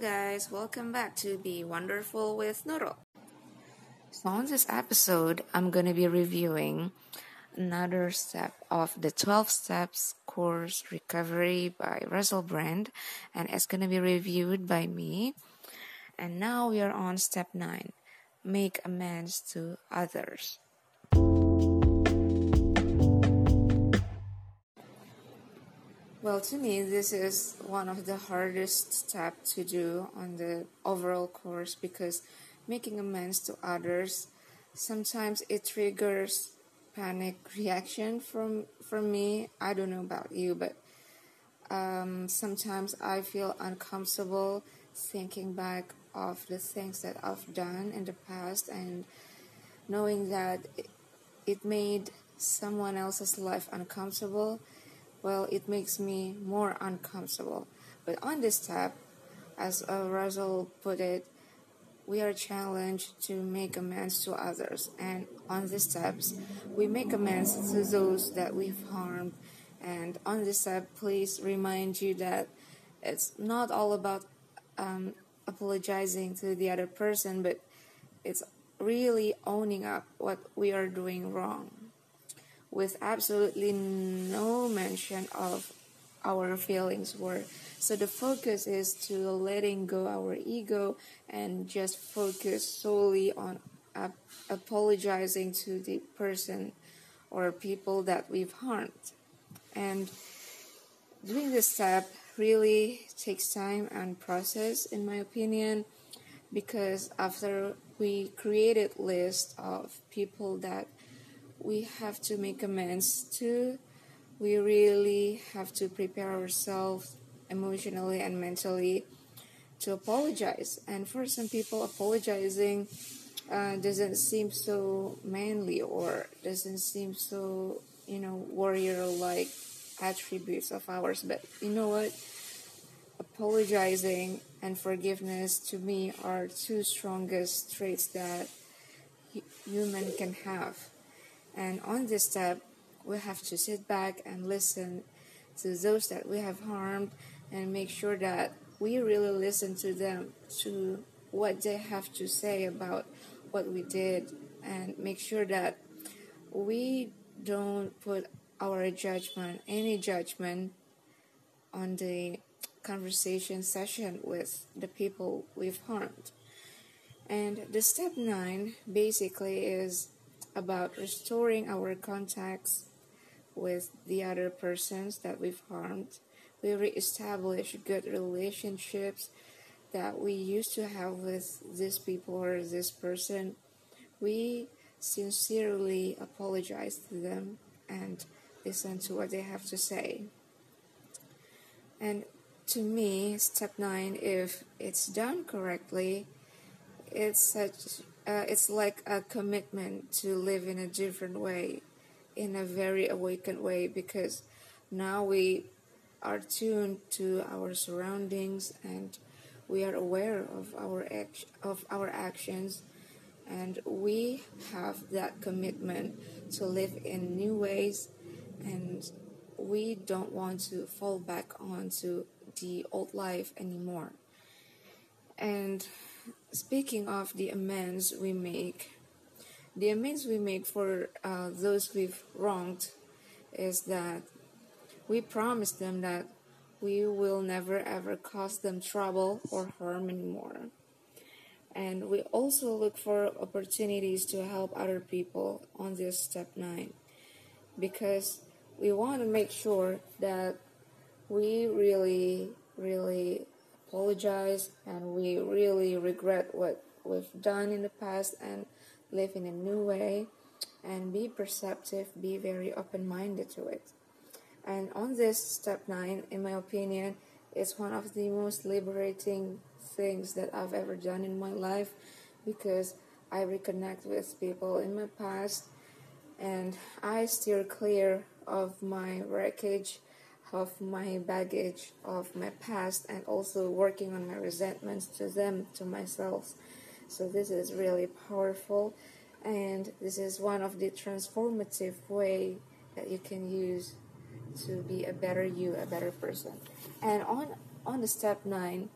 guys, welcome back to Be Wonderful with Nurul. So, on this episode, I'm gonna be reviewing another step of the 12 steps course recovery by Russell Brand, and it's gonna be reviewed by me. And now we are on step 9 make amends to others. Well, to me, this is one of the hardest steps to do on the overall course because making amends to others sometimes it triggers panic reaction from from me. I don't know about you, but um, sometimes I feel uncomfortable thinking back of the things that I've done in the past and knowing that it made someone else's life uncomfortable well, it makes me more uncomfortable. But on this step, as Russell put it, we are challenged to make amends to others. And on these steps, we make amends to those that we've harmed. And on this step, please remind you that it's not all about um, apologizing to the other person, but it's really owning up what we are doing wrong with absolutely no mention of our feelings were. So the focus is to letting go our ego and just focus solely on ap- apologizing to the person or people that we've harmed. And doing this step really takes time and process in my opinion because after we created list of people that we have to make amends to. We really have to prepare ourselves emotionally and mentally to apologize. And for some people, apologizing uh, doesn't seem so manly or doesn't seem so, you know, warrior like attributes of ours. But you know what? Apologizing and forgiveness to me are two strongest traits that human can have. And on this step, we have to sit back and listen to those that we have harmed and make sure that we really listen to them, to what they have to say about what we did, and make sure that we don't put our judgment, any judgment, on the conversation session with the people we've harmed. And the step nine basically is about restoring our contacts with the other persons that we've harmed. We reestablish good relationships that we used to have with this people or this person. We sincerely apologize to them and listen to what they have to say. And to me, step nine, if it's done correctly, it's such uh, it's like a commitment to live in a different way, in a very awakened way, because now we are tuned to our surroundings and we are aware of our act- of our actions. And we have that commitment to live in new ways and we don't want to fall back onto the old life anymore. And speaking of the amends we make, the amends we make for uh, those we've wronged is that we promise them that we will never ever cause them trouble or harm anymore. And we also look for opportunities to help other people on this step nine because we want to make sure that we really, really apologize and we really regret what we've done in the past and live in a new way and be perceptive, be very open minded to it. And on this step nine, in my opinion, is one of the most liberating things that I've ever done in my life because I reconnect with people in my past and I steer clear of my wreckage of my baggage of my past and also working on my resentments to them to myself so this is really powerful and this is one of the transformative way that you can use to be a better you a better person and on on the step nine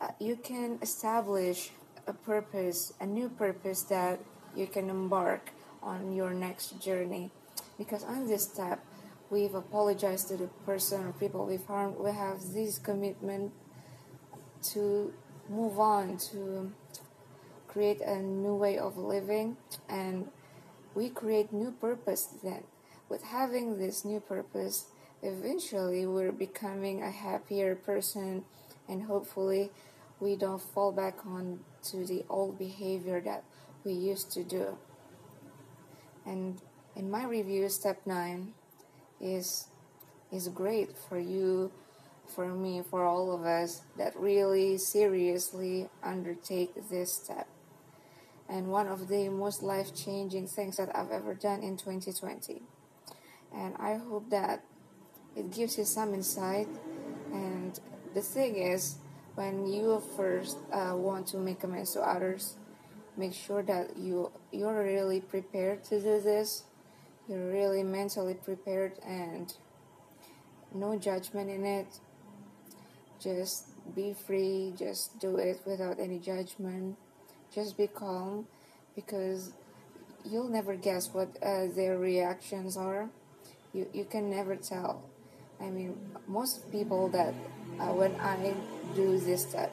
uh, you can establish a purpose, a new purpose that you can embark on your next journey. Because on this step, we've apologized to the person or people we've harmed. We have this commitment to move on, to create a new way of living, and we create new purpose then. With having this new purpose, eventually we're becoming a happier person and hopefully we don't fall back on to the old behavior that we used to do and in my review step 9 is is great for you for me for all of us that really seriously undertake this step and one of the most life-changing things that I've ever done in 2020 and I hope that it gives you some insight. And the thing is, when you first uh, want to make amends to others, make sure that you you're really prepared to do this. You're really mentally prepared and no judgment in it. Just be free. Just do it without any judgment. Just be calm, because you'll never guess what uh, their reactions are. You you can never tell I mean, most people that uh, when I do this that,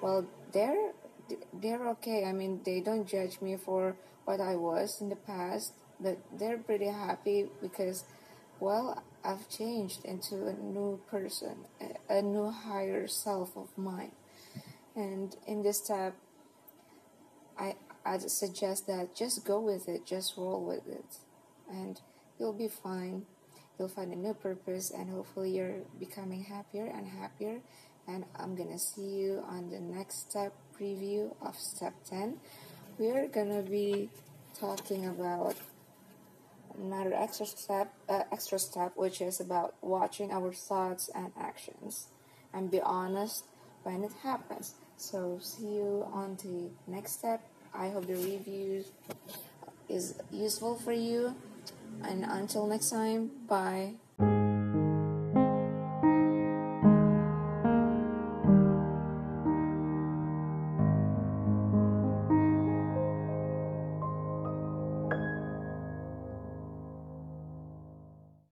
well, they're they're okay. I mean, they don't judge me for what I was in the past, but they're pretty happy because, well, I've changed into a new person, a, new higher self of mine, and in this step, I I suggest that just go with it, just roll with it, and you'll be fine. You'll find a new purpose and hopefully you're becoming happier and happier. And i'm gonna see you on the next step preview of step 10 we're gonna be talking about another extra step uh, extra step which is about watching our thoughts and actions and be honest when it happens. So see you on the next step. I hope the review is useful for you. And until next time, bye.